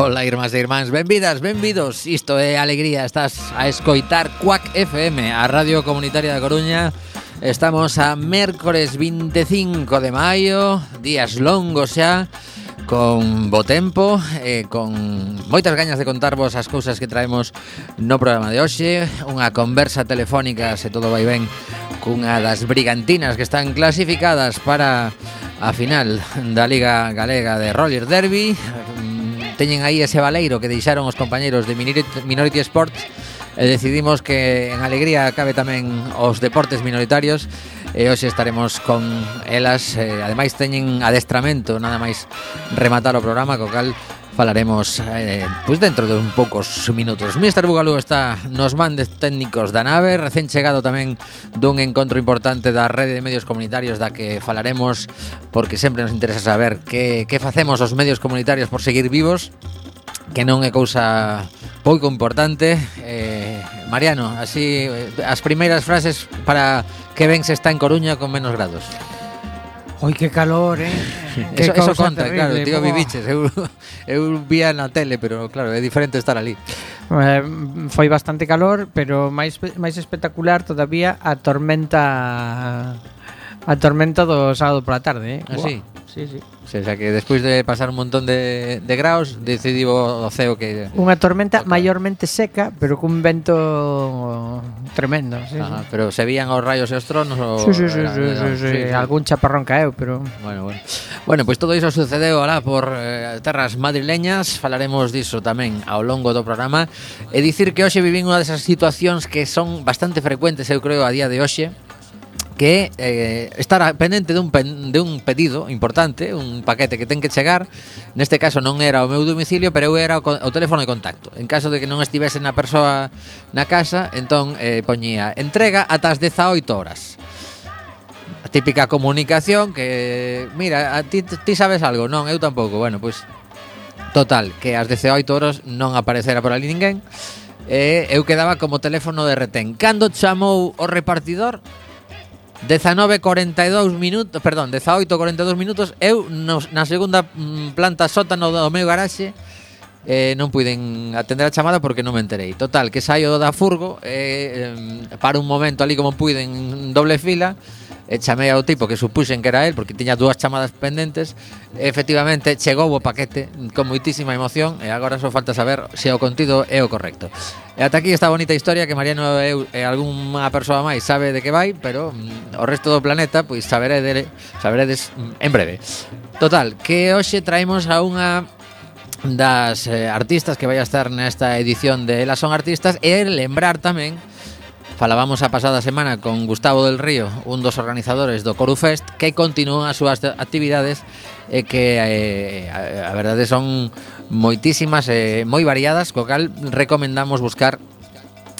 Ola, irmás e irmáns, benvidas, benvidos. Isto é alegría, estás a escoitar Cuac FM A Radio Comunitaria da Coruña. Estamos a mércores 25 de maio Días longos xa con bo tempo e con moitas gañas de contarvos as cousas que traemos no programa de hoxe, unha conversa telefónica se todo vai ben cunha das brigantinas que están clasificadas para a final da Liga Galega de Roller Derby teñen aí ese baleiro que deixaron os compañeiros de Minority Sports e decidimos que en alegría cabe tamén os deportes minoritarios e hoxe estaremos con elas ademais teñen adestramento nada máis rematar o programa co cal falaremos eh, pois dentro de un poucos minutos. Mr. Bugalú está nos mandes técnicos da nave, recén chegado tamén dun encontro importante da rede de medios comunitarios da que falaremos porque sempre nos interesa saber que, que facemos os medios comunitarios por seguir vivos que non é cousa pouco importante eh, Mariano, así eh, as primeiras frases para que ben se está en Coruña con menos grados Oi, que calor, eh? que eso, eso conta, terrible, claro, tío, viviches. Eu, eu vía na tele, pero claro, é diferente estar ali. Eh, foi bastante calor, pero máis máis espectacular todavía a tormenta a tormenta do sábado pola tarde, eh? Así. Ah, sí, sí. O sea, que despois de pasar un montón de, de graus, decidiu o ceo que... Unha tormenta otra. maiormente seca, pero cun vento tremendo. Sí, Ajá, sí. Pero se vían os rayos e os tronos? Sí, sí, sí, era, sí, era, sí, sí, sí, sí, algún chaparrón caeu, pero... Bueno, bueno. Bueno, pois pues todo iso sucedeu alá por eh, terras madrileñas, falaremos diso tamén ao longo do programa, e dicir que hoxe vivín unha desas situacións que son bastante frecuentes, eu creo, a día de hoxe, que eh, estar pendente dun, pen, de un pedido importante, un paquete que ten que chegar. Neste caso non era o meu domicilio, pero eu era o, o teléfono de contacto. En caso de que non estivese na persoa na casa, entón eh, poñía entrega ata as 18 horas. A típica comunicación que, mira, a ti, ti sabes algo, non, eu tampouco. Bueno, pois, total, que ás 18 horas non aparecera por ali ninguén. Eh, eu quedaba como teléfono de retén. Cando chamou o repartidor, 19.42 minutos, perdón, 18.42 minutos, eu nos, na segunda mm, planta sótano do meu garaxe eh, non puiden atender a chamada porque non me enterei. Total, que saio da furgo, eh, eh, para un momento ali como puiden en doble fila, e chamei ao tipo que supuxen que era el porque tiña dúas chamadas pendentes. Efectivamente chegou o paquete con moitísima emoción e agora só falta saber se o contido é o correcto. E ata aquí esta bonita historia que Mariano e, e algunha persoa máis sabe de que vai pero mm, o resto do planeta pois saberedes, saberedes mm, en breve. Total que hoxe traemos a unha das eh, artistas que vai a estar nesta edición de Elas son artistas e lembrar tamén Falábamos a pasada semana con Gustavo del Río, un dos organizadores do Corufest, que continúa as súas actividades e que eh, a, a verdade son moitísimas e eh, moi variadas, co cal recomendamos buscar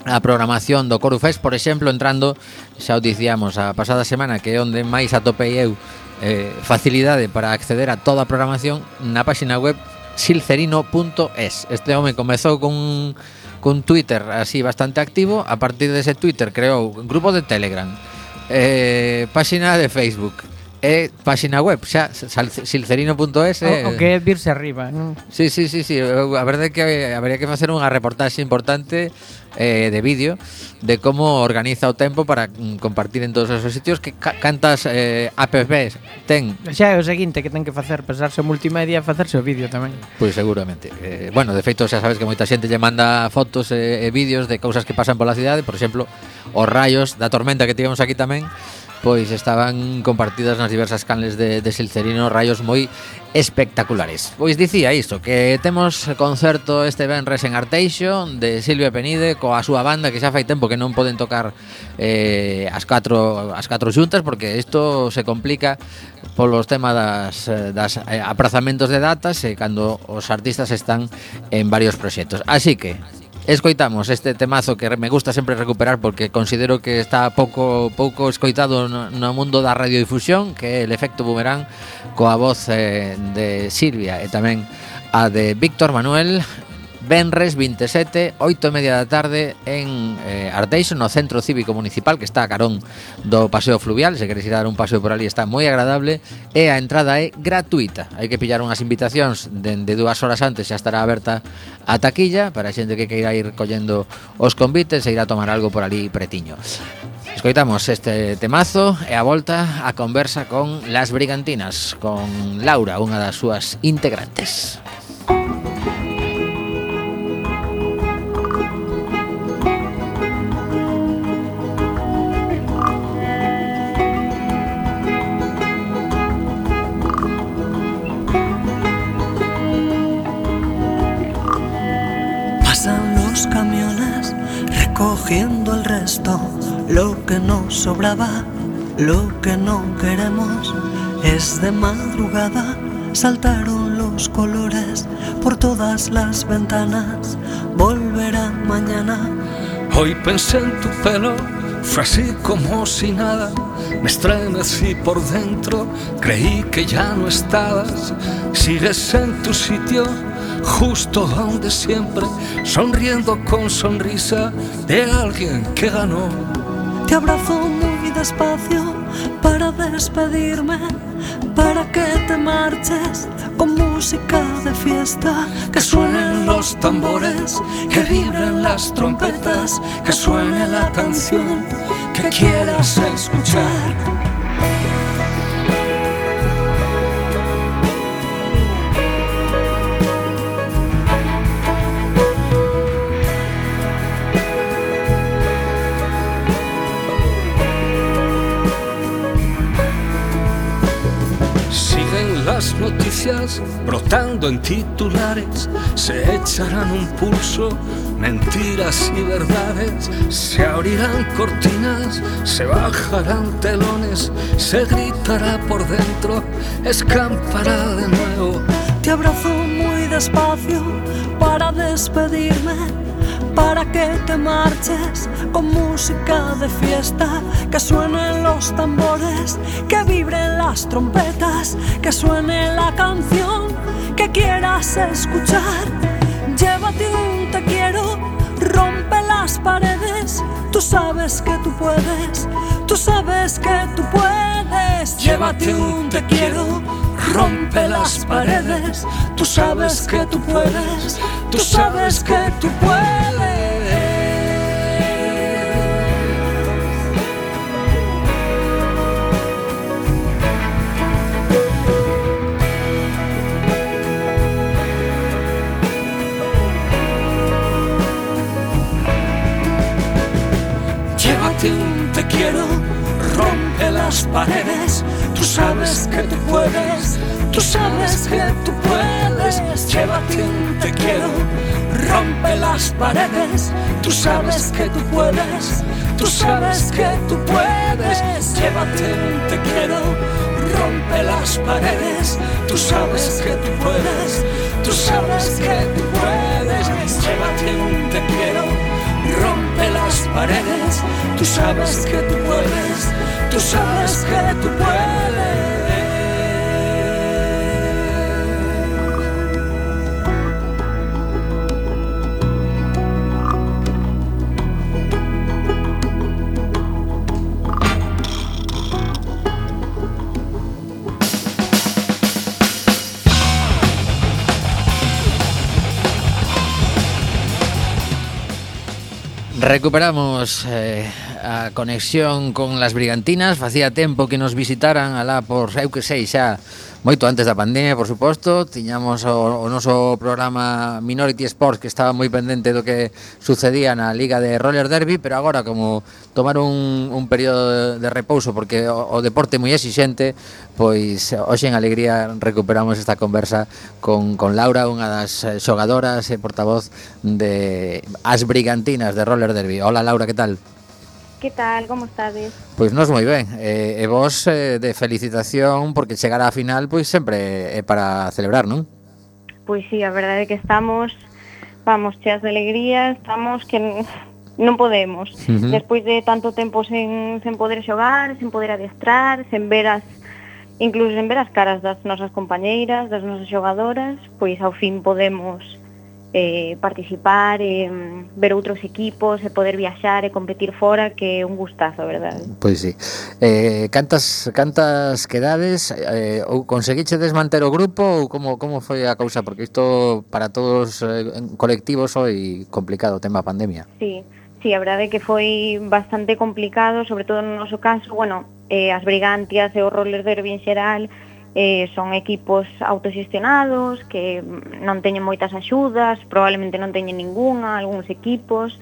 a programación do Corufest, por exemplo, entrando, xa o dicíamos a pasada semana, que é onde máis atopei eu eh, facilidade para acceder a toda a programación na páxina web silcerino.es. Este home comezou con con Twitter así bastante activo, a partir dese Twitter creou un grupo de Telegram, eh, páxina de Facebook, Eh, é páxina web, xa silcerino.es o, o eh. que é virse arriba. Mm. Sí, sí, sí, sí, a verdade é que habría que facer unha reportaxe importante eh, de vídeo de como organiza o tempo para mm, compartir en todos os sitios que ca cantas eh, apps ten. Xa é o seguinte que ten que facer, Pesarse o multimedia e facerse o vídeo tamén. Pois pues seguramente. Eh, bueno, de feito xa sabes que moita xente lle manda fotos e, e vídeos de cousas que pasan pola cidade, por exemplo, os rayos da tormenta que tivemos aquí tamén pois estaban compartidas nas diversas canles de, de Silcerino rayos moi espectaculares. Pois dicía isto, que temos concerto este venres en Arteixo de Silvia Penide coa súa banda que xa fai tempo que non poden tocar eh, as catro as catro xuntas porque isto se complica polos temas das, eh, das eh, aprazamentos de datas e cando os artistas están en varios proxectos. Así que Escoitamos este temazo que me gusta sempre recuperar porque considero que está pouco pouco escoitado no, no mundo da radiodifusión, que é el efecto boomerang coa voz eh, de Silvia e tamén a de Víctor Manuel. Benres 27, 8 e media da tarde en eh, Arteixo, no Centro Cívico Municipal que está a carón do Paseo Fluvial. Se queres ir a dar un paseo por ali está moi agradable e a entrada é gratuita. Hai que pillar unhas invitacións dende de dúas horas antes xa estará aberta a taquilla para a xente que queira ir collendo os convites e ir a tomar algo por ali pretiño. Escoitamos este temazo e a volta a conversa con Las Brigantinas, con Laura, unha das súas integrantes. Música restó lo que nos sobraba, lo que no queremos. Es de madrugada, saltaron los colores por todas las ventanas, volverá mañana. Hoy pensé en tu pelo, fue así como si nada, me estremecí por dentro, creí que ya no estabas, sigues en tu sitio justo donde siempre, sonriendo con sonrisa de alguien que ganó. Te abrazo muy despacio para despedirme, para que te marches con música de fiesta, que suenen los tambores, que vibren las trompetas, que suene la canción que quieras escuchar. noticias brotando en titulares, se echarán un pulso, mentiras y verdades, se abrirán cortinas, se bajarán telones, se gritará por dentro, escampará de nuevo. Te abrazo muy despacio para despedirme para que te marches con música de fiesta, que suenen los tambores, que vibren las trompetas, que suene la canción que quieras escuchar. Llévate un te quiero, rompe las paredes, tú sabes que tú puedes, tú sabes que tú puedes. Llévate un te quiero, rompe las paredes, tú sabes que tú puedes, tú sabes que tú puedes. Llévate te quiero, rompe las paredes, tú sabes que tú puedes, tú sabes que tú puedes. Llévate un te quiero, rompe las paredes, tú sabes que tú puedes, tú sabes que tú puedes. Llévate un te quiero, rompe las paredes, tú sabes que tú puedes, tú sabes que tú puedes. Llévate un te quiero, rompe las paredes, tú sabes que tú puedes, tú sabes que tú puedes. Recuperamos eh, a conexión con las Brigantinas. Facía tempo que nos visitaran alá por, eu que sei, xa moito antes da pandemia, por suposto, tiñamos o, o noso programa Minority Sports que estaba moi pendente do que sucedía na Liga de Roller Derby, pero agora como tomar un, un período de, de repouso porque o, o deporte é moi exixente, pois hoxe en alegría recuperamos esta conversa con, con Laura, unha das xogadoras e portavoz de As Brigantinas de Roller Derby. Hola Laura, que tal? Que tal, como estades? Pois nos moi ben, eh, e vos eh, de felicitación porque chegar á final pois sempre é para celebrar, non? Pois sí, a verdade é que estamos, vamos, cheas de alegría, estamos que non podemos. Uh -huh. Despois de tanto tempo sen, sen poder xogar, sen poder adestrar, sen ver as incluso sen ver as caras das nosas compañeiras, das nosas xogadoras, pois ao fin podemos eh, participar, eh, ver outros equipos, e poder viaxar e eh, competir fora, que é un gustazo, verdade? Pois sí. Eh, cantas, cantas quedades? Eh, ou conseguiche desmanter o grupo ou como, como foi a cousa? Porque isto para todos eh, colectivos foi complicado o tema pandemia. Sí, sí, a verdade é que foi bastante complicado, sobre todo no noso caso, bueno, eh, as brigantias e eh, os rollers derby en xeral, eh, son equipos autoxestionados que non teñen moitas axudas, probablemente non teñen ningunha, algúns equipos.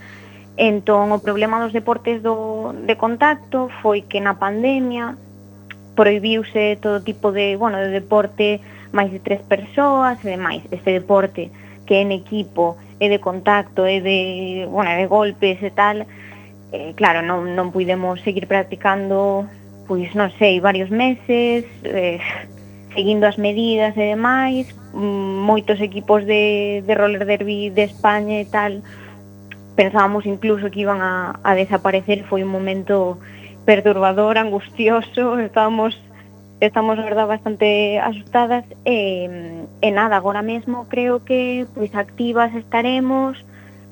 Entón, o problema dos deportes do, de contacto foi que na pandemia proibiuse todo tipo de, bueno, de deporte máis de tres persoas e demais. Este deporte que é en equipo, é de contacto, é de, bueno, é de golpes e tal, eh, claro, non, non puidemos seguir practicando pois non sei, varios meses, eh, seguindo as medidas e demais, mm, moitos equipos de, de roller derby de España e tal, pensábamos incluso que iban a, a desaparecer, foi un momento perturbador, angustioso, estábamos estamos, verdad, bastante asustadas e, e nada, agora mesmo creo que pois activas estaremos,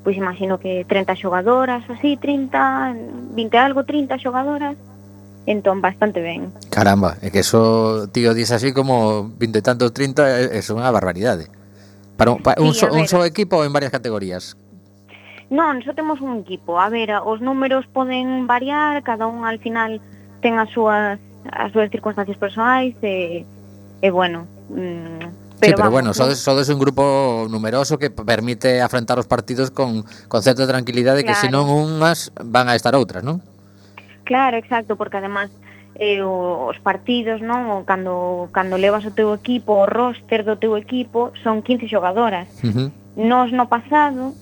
pois imagino que 30 xogadoras, así, 30, 20 algo, 30 xogadoras, entón bastante ben. Caramba, é que eso, tío, dis así como 20 e tantos 30 é, é unha barbaridade. Para un, para un, sí, so, un só so equipo en varias categorías? Non, só temos un equipo. A ver, os números poden variar, cada un al final ten as súas as súas circunstancias persoais e, e bueno, mm, Pero, sí, pero vamos, bueno, sodes, sodes un grupo numeroso que permite afrontar os partidos con, con certa tranquilidade claro. que se non unhas van a estar outras, non? Claro, exacto, porque además eh, os partidos, non? O cando cando levas o teu equipo, o roster do teu equipo son 15 xogadoras. Uh -huh. Nos no pasado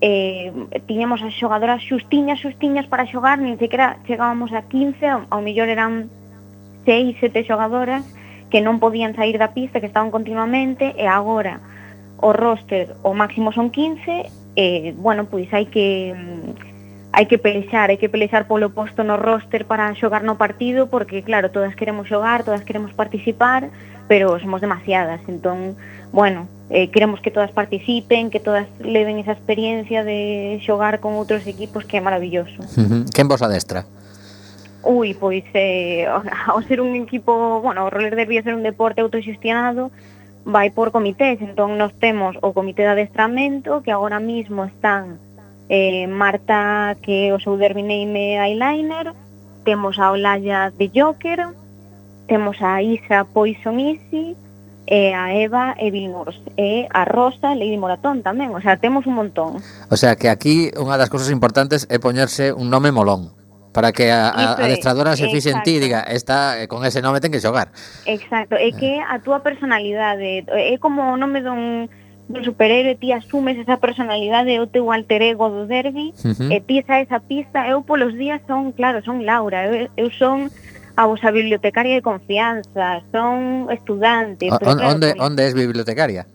eh, tiñamos as xogadoras xustiñas, xustiñas para xogar, nin sequera chegábamos a 15, ao mellor eran 6, 7 xogadoras que non podían sair da pista, que estaban continuamente, e agora o roster o máximo son 15, e, eh, bueno, pois hai que hai que pelexar, hai que pelexar polo posto no roster para xogar no partido, porque claro, todas queremos xogar, todas queremos participar, pero somos demasiadas, entón, bueno, eh, queremos que todas participen, que todas leven esa experiencia de xogar con outros equipos que é maravilloso. Uh -huh. Quen vos adestra? Ui, pois, eh, ao ser un equipo, bueno, o roller derby é ser un deporte autoxestionado, vai por comités, entón nos temos o comité de adestramento, que agora mismo están eh, Marta que o seu derbineime eyeliner, temos a Olaya de Joker, temos a Isa Poison Easy, e a Eva Evil Vilmurs e a Rosa Lady Moratón tamén, o sea, temos un montón. O sea, que aquí unha das cousas importantes é poñerse un nome molón para que a, a Isto adestradora se fixe en ti e diga, esta eh, con ese nome ten que xogar. Exacto, é que a túa personalidade é como o nome dun do superhéroe, ti asumes esa personalidade, o teu alter ego do derbi, uh -huh. e ti esa pista, eu polos días son, claro, son Laura, eu, eu son a vosa bibliotecaria de confianza, son estudante. O, pero, claro, onde, onde es bibliotecaria?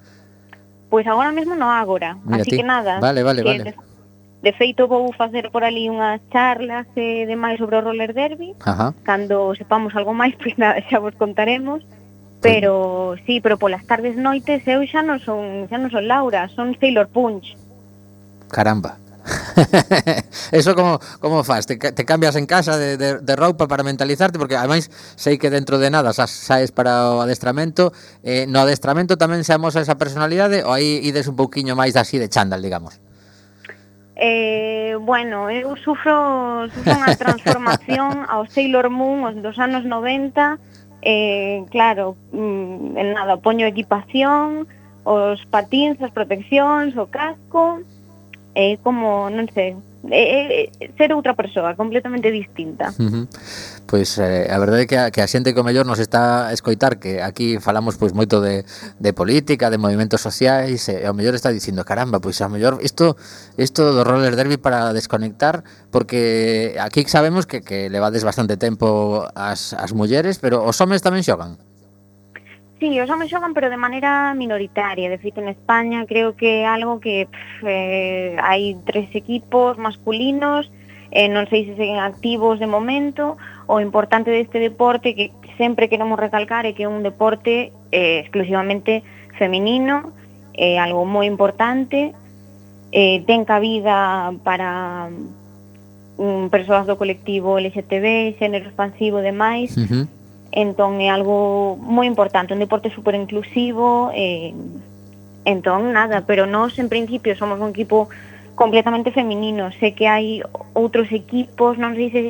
Pois pues agora mesmo no Ágora, Mira así ti. que nada. Vale, vale, que vale. De, de feito vou facer por ali unhas charlas eh, e demais sobre o roller derby. Ajá. Cando sepamos algo máis, pois pues nada, xa vos contaremos. Pero sí, pero polas tardes noites eu xa non son xa non son Laura, son Sailor Punch. Caramba. Eso como como fas, te, te cambias en casa de, de, de roupa para mentalizarte porque ademais sei que dentro de nada xa saes para o adestramento, eh, no adestramento tamén se amosa esa personalidade ou aí ides un pouquiño máis así de chándal, digamos. Eh, bueno, eu sufro, sufro unha transformación ao Sailor Moon os dos anos 90 eh, claro, mm, en nada, poño equipación, os patíns, as proteccións, o casco, é como, non sei, é, é ser outra persoa completamente distinta. Uh -huh. Pois eh, a verdade é que a, que a xente que o mellor nos está a escoitar que aquí falamos pois moito de, de política, de movimentos sociais, e, e ao mellor está dicindo, caramba, pois ao mellor isto isto do roller derby para desconectar porque aquí sabemos que que levades bastante tempo as as mulleres, pero os homes tamén xogan. Sí, os homens xogan pero de maneira minoritaria, de feito en España creo que é algo que pff, eh, hai tres equipos masculinos, eh, non sei se seguen activos de momento, o importante deste deporte que sempre queremos recalcar é que é un deporte eh, exclusivamente feminino, é eh, algo moi importante, eh, ten cabida para mm, persoas do colectivo LGTB, xénero expansivo e demais, uh -huh entón algo moi importante, un deporte super inclusivo, eh, entón nada, pero nós en principio somos un equipo completamente feminino, sé que hai outros equipos, non sei se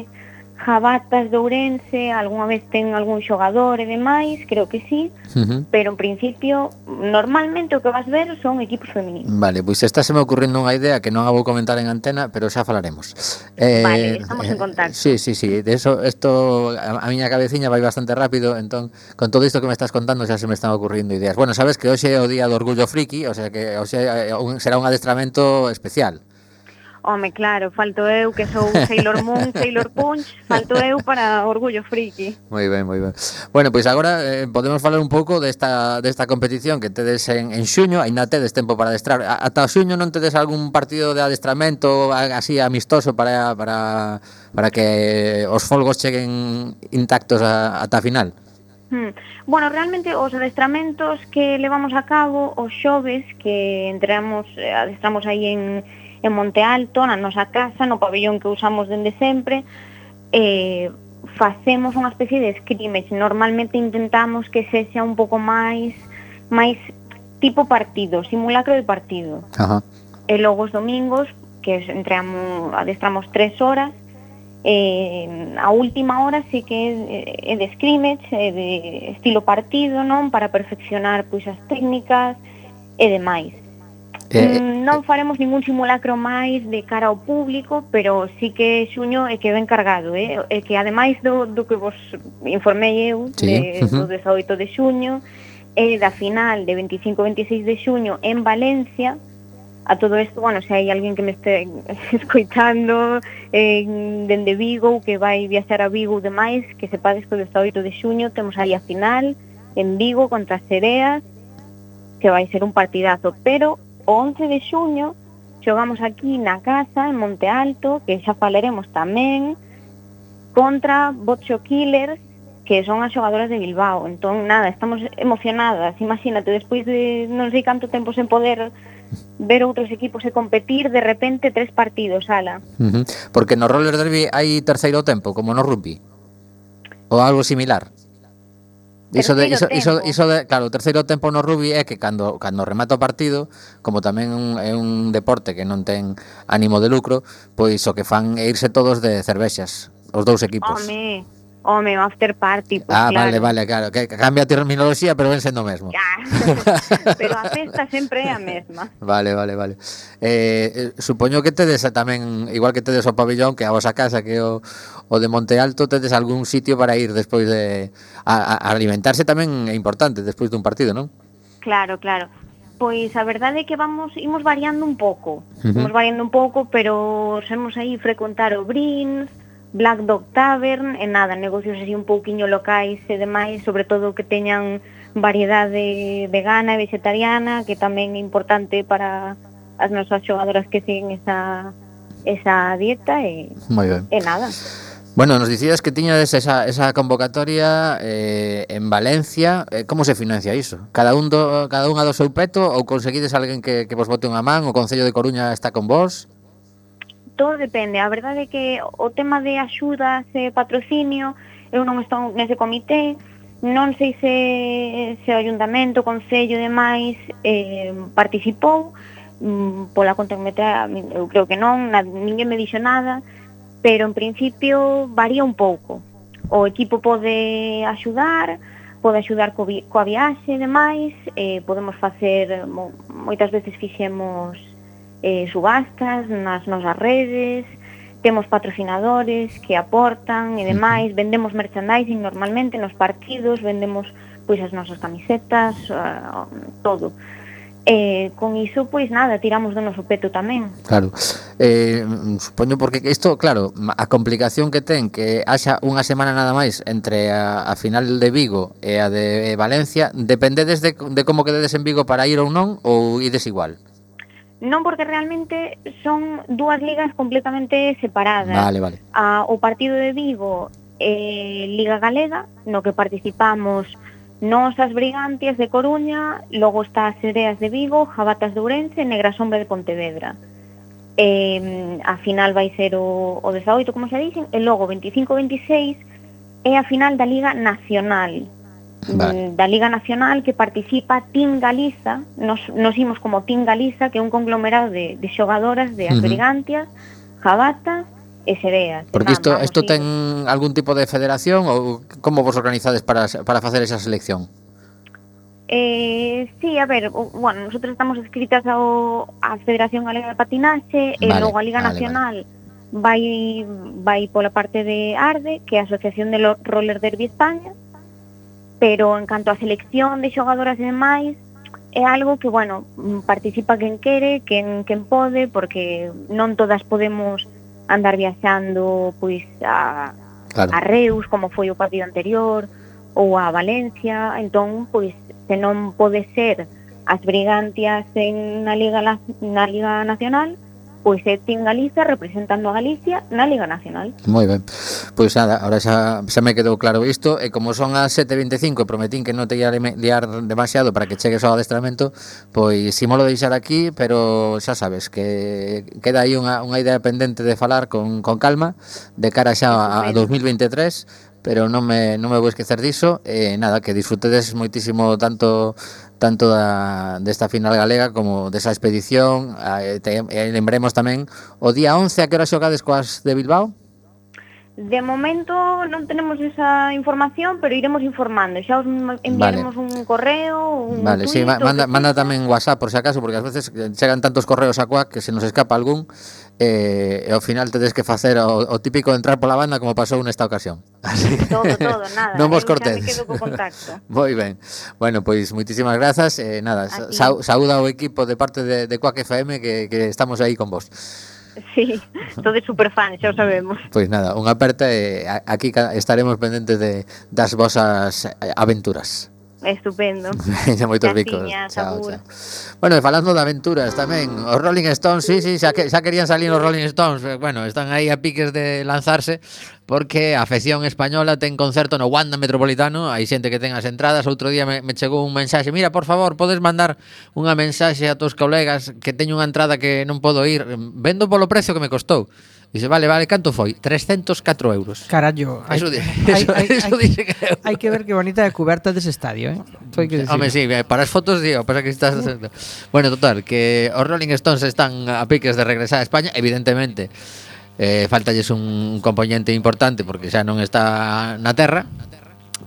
Jabatas de Ourense, algunha vez ten algún xogador e demais, creo que sí, uh -huh. pero en principio normalmente o que vas ver son equipos femininos. Vale, pois pues está se me ocurrindo unha idea que non a vou comentar en antena, pero xa falaremos. Eh, vale, estamos en contacto. Eh, sí, sí, sí, de eso, esto a, a miña cabeciña vai bastante rápido, entón con todo isto que me estás contando xa se me están ocurrindo ideas. Bueno, sabes que hoxe é o día do orgullo friki, o sea que hoxe eh, será un adestramento especial. Home, claro, falto eu que sou Sailor Moon, Sailor Punch, falto eu para Orgullo Friki. Moi ben, moi ben. Bueno, pois pues agora eh, podemos falar un pouco desta desta competición que tedes en en xuño, aínda tedes tempo para adestrar. A, ata xuño non tedes algún partido de adestramento así amistoso para para para que os folgos cheguen intactos a, ata a final. Hmm. Bueno, realmente os adestramentos que levamos a cabo os xoves que entramos eh, adestramos aí en en Monte Alto, na nosa casa, no pabellón que usamos dende sempre, eh, facemos unha especie de scrimmage. Normalmente intentamos que sexa un pouco máis máis tipo partido, simulacro de partido. Ajá. E logo os domingos, que entramos, adestramos tres horas, eh, a última hora sí que é, é de scrimmage, é de estilo partido, non? Para perfeccionar pois as técnicas e demais. Eh, mm, eh non faremos ningún simulacro máis de cara ao público, pero sí que xuño é que ben cargado, eh? é que ademais do, do que vos informei eu sí. de, do 18 de xuño, é da final de 25-26 de xuño en Valencia, a todo isto, bueno, se hai alguén que me este escoitando eh, dende Vigo, que vai viaxar a Vigo ou demais, que sepades que o 18 de xuño temos aí a final en Vigo contra Sereas, que vai ser un partidazo, pero o 11 de xuño xogamos aquí na casa, en Monte Alto, que xa falaremos tamén, contra Bocho Killers, que son as xogadoras de Bilbao. Entón, nada, estamos emocionadas. Imagínate, despois de non sei canto tempo sen poder ver outros equipos e competir, de repente tres partidos, ala. Uh -huh. Porque no roller derby hai terceiro tempo, como no rugby. Ou algo similar. Iso de, iso, iso, iso de, claro, o terceiro tempo no rugby é que cando, cando remata o partido, como tamén un, é un deporte que non ten ánimo de lucro, pois o que fan é irse todos de cervexas, os dous equipos. Home, Home, after party. Pues, ah, claro. vale, vale, claro. Que cambia a terminoloxía, pero ven sendo o mesmo. pero a festa sempre é a mesma. Vale, vale, vale. Eh, eh supoño que tedes tamén, igual que tedes o pabellón, que a vosa casa, que o, o de Monte Alto, tedes algún sitio para ir despois de... A, a alimentarse tamén é importante despois dun partido, non? Claro, claro. Pois a verdade é que vamos imos variando un pouco. Uh -huh. Imos variando un pouco, pero somos aí frecuentar o Brins, Black Dog Tavern e nada, negocios así un pouquiño locais e demais, sobre todo que teñan variedade vegana e vegetariana, que tamén é importante para as nosas xogadoras que siguen esa, esa dieta e, e nada. Bueno, nos dicías que tiñades esa, esa convocatoria eh, en Valencia. Eh, como se financia iso? Cada un do, cada unha do seu peto ou conseguides alguén que, que vos bote unha man? O Concello de Coruña está con vos? todo depende. A verdade é que o tema de axudas e patrocinio, eu non estou nese comité, non sei se, se o ayuntamento, o concello e demais eh, participou, mm, pola contametra eu creo que non, na, ninguén me dixo nada, pero en principio varía un pouco. O equipo pode axudar, pode axudar co vi, coa viaxe e demais, eh, podemos facer, mo, moitas veces fixemos eh, subastas nas nosas redes, temos patrocinadores que aportan e demais, vendemos merchandising normalmente nos partidos, vendemos pois as nosas camisetas, uh, todo. Eh, con iso, pois nada, tiramos do noso peto tamén. Claro. Eh, supoño porque isto, claro, a complicación que ten que haxa unha semana nada máis entre a, a final de Vigo e a de Valencia, dependedes de, de como quededes en Vigo para ir ou non ou ides igual? Non porque realmente son dúas ligas completamente separadas. Vale, vale. A, o partido de Vigo eh, Liga Galega, no que participamos Nos as Brigantias de Coruña, logo está as Sereas de Vigo, Jabatas de Ourense e Negrasombre de Pontevedra. Eh, a final vai ser o, o 18, como xa dixen, e logo 25-26 é a final da Liga Nacional, Mm, vale. da Liga Nacional que participa Team Galiza, nos, nos imos como Team Galiza, que é un conglomerado de, de xogadoras de Asbrigantia, uh -huh. Jabata e Sereas. Porque isto, isto ten algún tipo de federación ou como vos organizades para, para facer esa selección? Eh, sí, a ver, o, bueno, nosotros estamos escritas ao, a Federación Galega de Patinaxe vale, e logo a Liga vale, Nacional vale vai vai pola parte de ARDE, que é a Asociación de Roller Derby España, pero en canto a selección de xogadoras e demais, é algo que, bueno, participa quen quere, quen, quen pode, porque non todas podemos andar viaxando pois a, claro. a Reus, como foi o partido anterior, ou a Valencia, entón, pois, se non pode ser as brigantias en na Liga, na Liga Nacional, pois é eh, Team Galiza representando a Galicia na Liga Nacional. Moi ben. Pois nada, ahora xa, xa me quedou claro isto e como son as 7.25 e prometín que non te ia liar demasiado para que chegues ao adestramento, pois simolo deixar aquí, pero xa sabes que queda aí unha, unha idea pendente de falar con, con calma de cara xa a, a 2023 pero non me, non me vou esquecer diso e eh, nada, que disfrutedes moitísimo tanto tanto da, desta final galega como desa expedición. A, ah, te, e lembremos tamén o día 11 a que hora xogades coas de Bilbao? De momento non tenemos esa información, pero iremos informando. Xa os enviaremos vale. un correo, un Vale, tuit, sí, manda, manda tamén WhatsApp por se si acaso, porque ás veces chegan tantos correos a Cuac que se nos escapa algún eh, e ao final tedes que facer o, o típico entrar pola banda como pasou nesta ocasión. Así que, todo, todo, nada. non vos eh, cortedes. Me quedo co contacto. Moi ben. Bueno, pois moitísimas grazas. Eh, nada, sa, saúda ao equipo de parte de, de Cuac FM que, que estamos aí con vos. Sí, todo super fan, xa o sabemos. Pois nada, unha aperta eh, e aquí estaremos pendentes de das vosas eh, aventuras. Estupendo. Veña moitos bicos. Chao, chao. Bueno, e falando de aventuras tamén, os Rolling Stones, sí, sí, xa, que, xa querían salir os Rolling Stones, eh, bueno, están aí a piques de lanzarse, porque a afección española ten concerto no Wanda Metropolitano, hai xente que ten as entradas, outro día me, me chegou un mensaxe, mira, por favor, podes mandar unha mensaxe a tus colegas que teño unha entrada que non podo ir, vendo polo precio que me costou. Dice, vale, vale, canto foi? 304 euros. Carallo. Eso, hay, eso, hay, eso hay, dice que... Hai que ver que bonita a cuberta dese estadio, eh? Foi que Home, sí, para as fotos, digo, para que estás... bueno, total, que os Rolling Stones están a piques de regresar a España, evidentemente eh, faltalles un componente importante porque xa non está na terra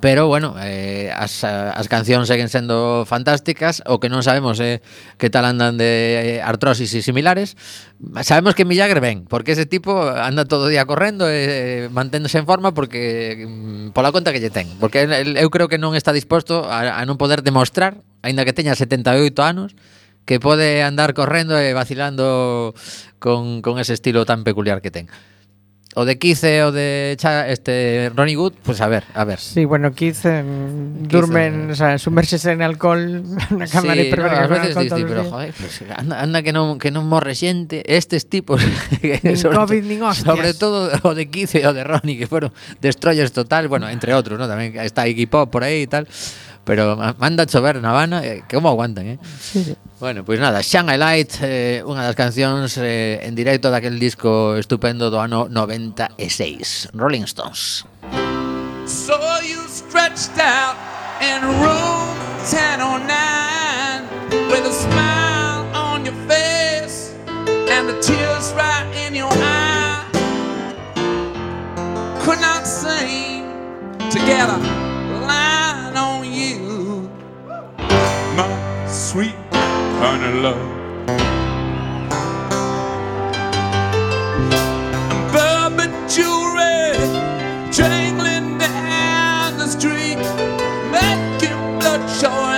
Pero bueno, eh, as, as cancións seguen sendo fantásticas. O que non sabemos é eh, que tal andan de eh, artrosis e similares. Sabemos que Millagre ven Porque ese tipo anda todo o día correndo e eh, manténdose en forma Porque mm, pola conta que lle ten. Porque eu creo que non está disposto a, a non poder demostrar Ainda que teña 78 anos Que pode andar correndo e vacilando con, con ese estilo tan peculiar que ten O de Kice o de Cha, este Ronnie Wood, pues a ver, a ver. Sí, bueno, Keith eh, durmen, o sea, sumerxese en alcohol na cámara Sí, y no, ás veces os pero joder, pues, anda, anda que non que non morre xente, estes tipos que Nin sobre COVID, to- nin hostias. Sobre todo o de Kice e o de Ronnie que fueron destroyers total, bueno, entre outros, ¿no? Tamén está Iggy Pop por aí e tal. Pero ma- manda a chover na Habana, eh, que como aguantan, eh? Sí, sí. Bueno, pois nada, Shanghai Light, eh, unha das cancións eh, en directo daquel disco estupendo do ano 96, Rolling Stones. So you stretched out in room 1009 with a smile on your face and the tears right in your eye. Could not sing together, line on you, my sweet honey love. Jewelry down the street, making bloodshot eyes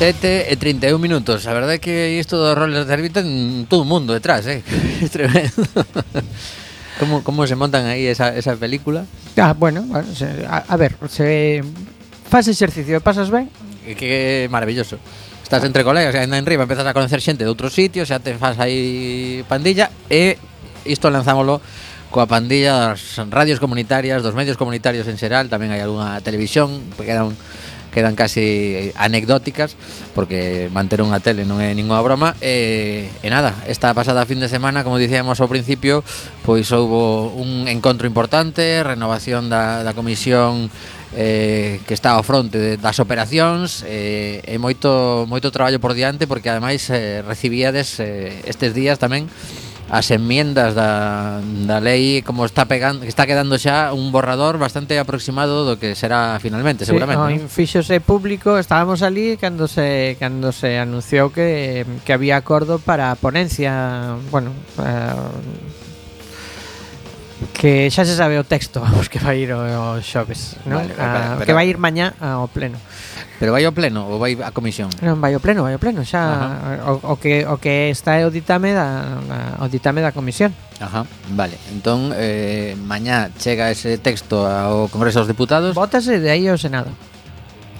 7 e 31 minutos. A verdade é que isto dos roles de árbitro ten todo o mundo detrás, eh? É tremendo. como, como se montan aí esa, esa película? Ah, bueno, bueno se, a, a ver, se faz exercicio e pasas ben. Que, que maravilloso. Estás entre colegas, ainda en riba, empezas a conocer xente de outros sitios, xa te faz aí pandilla e isto lanzámoslo coa pandilla das radios comunitarias, dos medios comunitarios en xeral, tamén hai algunha televisión, que quedan quedan casi anecdóticas porque manter unha tele non é ninguna broma. E, e nada, esta pasada fin de semana como dicíamos ao principio pois houbo un encontro importante renovación da, da comisión eh, que está ao fronte de, das operacións eh, e moito moito traballo por diante porque ademais eh, recibíades eh, estes días tamén as enmiendas da, da lei como está pegando está quedando xa un borrador bastante aproximado do que será finalmente, sí, seguramente. No, ¿no? fíxose público, estábamos ali cando se cando se anunciou que, que había acordo para a ponencia, bueno, eh, que xa se sabe o texto, vamos, que vai ir o, o xoves, ¿no? vale, vale, ah, a, pero, que vai ir mañá ao pleno. Pero vai ao pleno ou vai a comisión? Non, vai ao pleno, vai ao pleno, xa o, o, que o que está é o ditame da o ditame da comisión. Ajá, vale. Entón, eh, mañá chega ese texto ao Congreso dos Deputados. Vótase de aí ao Senado.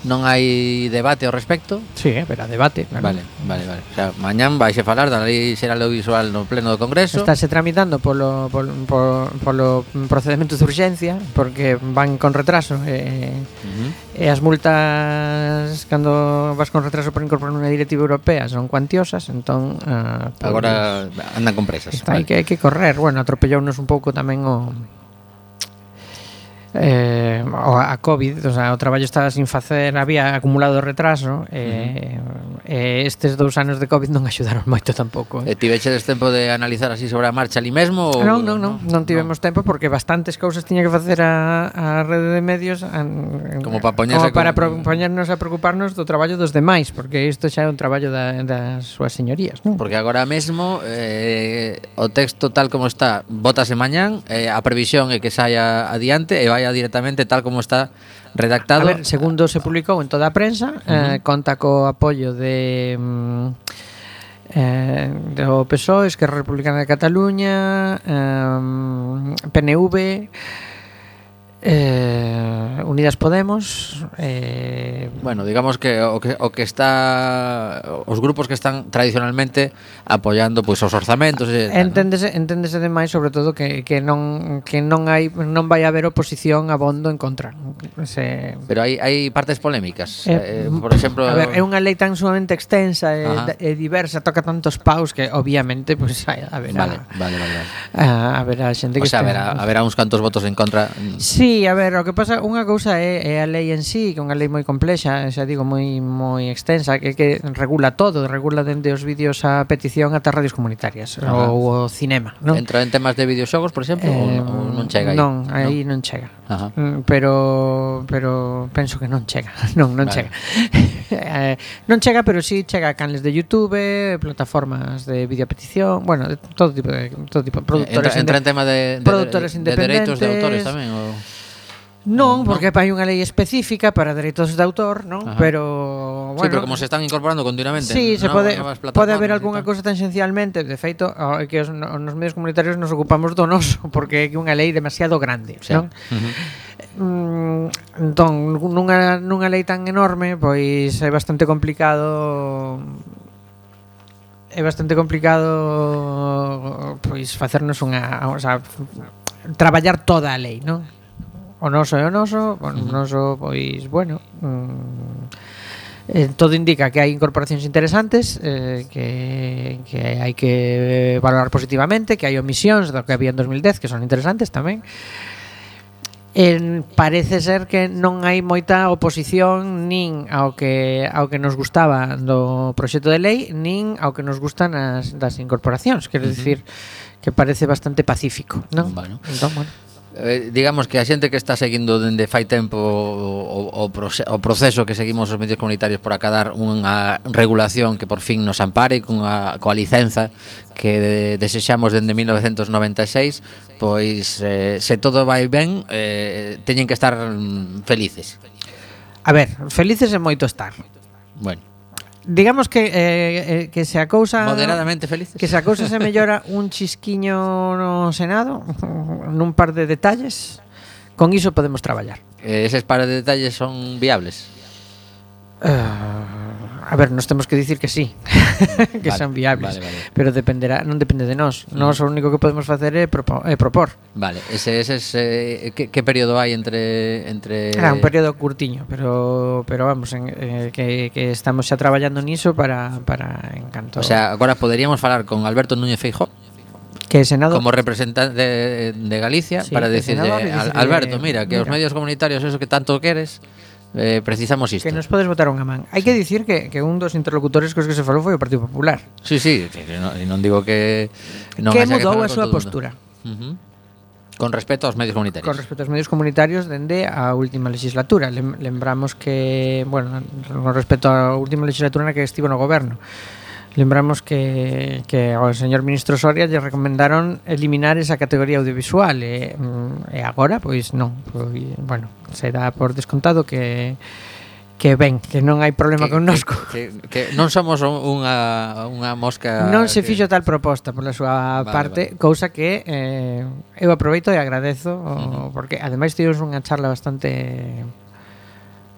Non hai debate ao respecto? Sí, eh, pero debate, claro. Vale, vale, vale. O sea, mañán vais a falar da lei xeral audiovisual no pleno do Congreso. Estáse tramitando polo, polo, polo, polo procedimento de urxencia porque van con retraso e, uh -huh. e as multas cando vas con retraso por incorporar unha directiva europea son cuantiosas, entón uh, agora pois, andan con presas. Está, vale. hai, que, hai que correr. Bueno, atropellounos un pouco tamén o eh, a COVID, o, sea, o traballo estaba sin facer, había acumulado retraso, eh, uh eh, -huh. e estes dous anos de COVID non axudaron moito tampouco. Eh. E tiveches tempo de analizar así sobre a marcha ali mesmo? Ou... Non, non, non, non tivemos no. tempo porque bastantes cousas tiña que facer a, a rede de medios an, como, pa como para con... poñernos a preocuparnos do traballo dos demais, porque isto xa é un traballo da, das súas señorías. Non? Porque agora mesmo eh, o texto tal como está, votase mañán, eh, a previsión é que saia adiante e vai vaya directamente tal como está redactado. A ver, segundo se publicou en toda a prensa, uh -huh. eh, conta co apoio de... Mm, eh, do PSOE, Esquerra Republicana de Cataluña, eh, mm, PNV, Eh, Unidas Podemos eh... Bueno, digamos que o, que o que está Os grupos que están tradicionalmente Apoiando pois os orzamentos e, Enténdese, no? enténdese demais sobre todo que, que non que non hai non vai haber oposición abondo en contra Se... Pero hai, hai partes polémicas eh, eh, Por exemplo a ver, É unha lei tan sumamente extensa e, Ajá. e diversa Toca tantos paus que obviamente pues, hai, a ver, vale, a, vale, vale, vale. A, a ver a xente que o sea, está... a, ver, a, a ver a uns cantos votos en contra Sí, A ver, o que pasa unha cousa é, é a lei en sí, que é unha lei moi complexa, eh, xa digo, moi moi extensa, que que regula todo, regula dende os vídeos a petición ata radios comunitarias Ajá. ou o cinema, non? Entra en temas de videoxogos, por exemplo, eh, ou non chega aí? Non, aí non, non chega. Ajá. Mm, pero pero penso que non chega, non, non vale. chega. eh, non chega, pero sí chega a canles de YouTube, plataformas de videopetición, bueno, de todo tipo de todo tipo de eh, produtores. Entra, entra en tema de, de, de, de, de dereitos de autores tamén ou Non, porque hai unha lei específica para dereitos de autor, non? Ajá. Pero, bueno... Sí, pero como se están incorporando continuamente... Sí, se pode, pode haber algunha cousa tangencialmente. De feito, que os, nos medios comunitarios nos ocupamos do noso, porque é unha lei demasiado grande, sí. non? Uh -huh. Mm, entón, nunha, nunha lei tan enorme, pois é bastante complicado é bastante complicado pois facernos unha, o sea, traballar toda a lei, non? o noso é o noso, o noso pois bueno, mm, eh, todo indica que hai incorporacións interesantes eh, que, que hai que valorar positivamente, que hai omisións do que había en 2010 que son interesantes tamén. En, parece ser que non hai moita oposición nin ao que ao que nos gustaba do proxecto de lei nin ao que nos gustan as das incorporacións, quero uh -huh. dicir que parece bastante pacífico, non? Bueno. Entón, bueno eh, digamos que a xente que está seguindo dende fai tempo o, o, o proceso que seguimos os medios comunitarios por acadar unha regulación que por fin nos ampare cunha, coa licenza que de, desexamos dende 1996 pois eh, se todo vai ben eh, teñen que estar mm, felices. A ver, felices en moito estar. Bueno digamos que eh, eh, que se acousa moderadamente felices. Que se acousa se mellora un chisquiño no Senado nun par de detalles. Con iso podemos traballar. Eh, eses par de detalles son viables. Uh... A ver, nos temos que dicir que sí, que vale, son viables, vale, vale. pero dependerá, non depende de nós. Mm. Nós o único que podemos facer é, propo, é propor. Vale, ese ese, ese que, que período hai entre entre Era un período curtiño, pero pero vamos, en, eh, que, que estamos xa traballando niso para para en canto. O sea, agora poderíamos falar con Alberto Núñez Feijóo que senado como representante de, de Galicia sí, para decirle, Alberto, mira, que mira. os medios comunitarios eso que tanto queres eh, precisamos isto. Que nos podes botar unha man. Hai que dicir que, que un dos interlocutores cos que se falou foi o Partido Popular. Sí, sí, e non, non digo que... Non que mudou que a súa postura. Uh -huh. Con respecto aos medios comunitarios. Con respecto aos medios comunitarios dende a última legislatura. Lem lembramos que, bueno, con respecto á última legislatura na que estivo no goberno. Lembramos que, que ao señor ministro Soria lle recomendaron eliminar esa categoría audiovisual e, mm, e agora, pois non pois, bueno, será por descontado que que ben, que non hai problema que, connosco. Que, que, que non somos unha, unha mosca... Non se que... fixo tal proposta pola súa vale, parte, vale. cousa que eh, eu aproveito e agradezo, uh -huh. porque ademais tivemos unha charla bastante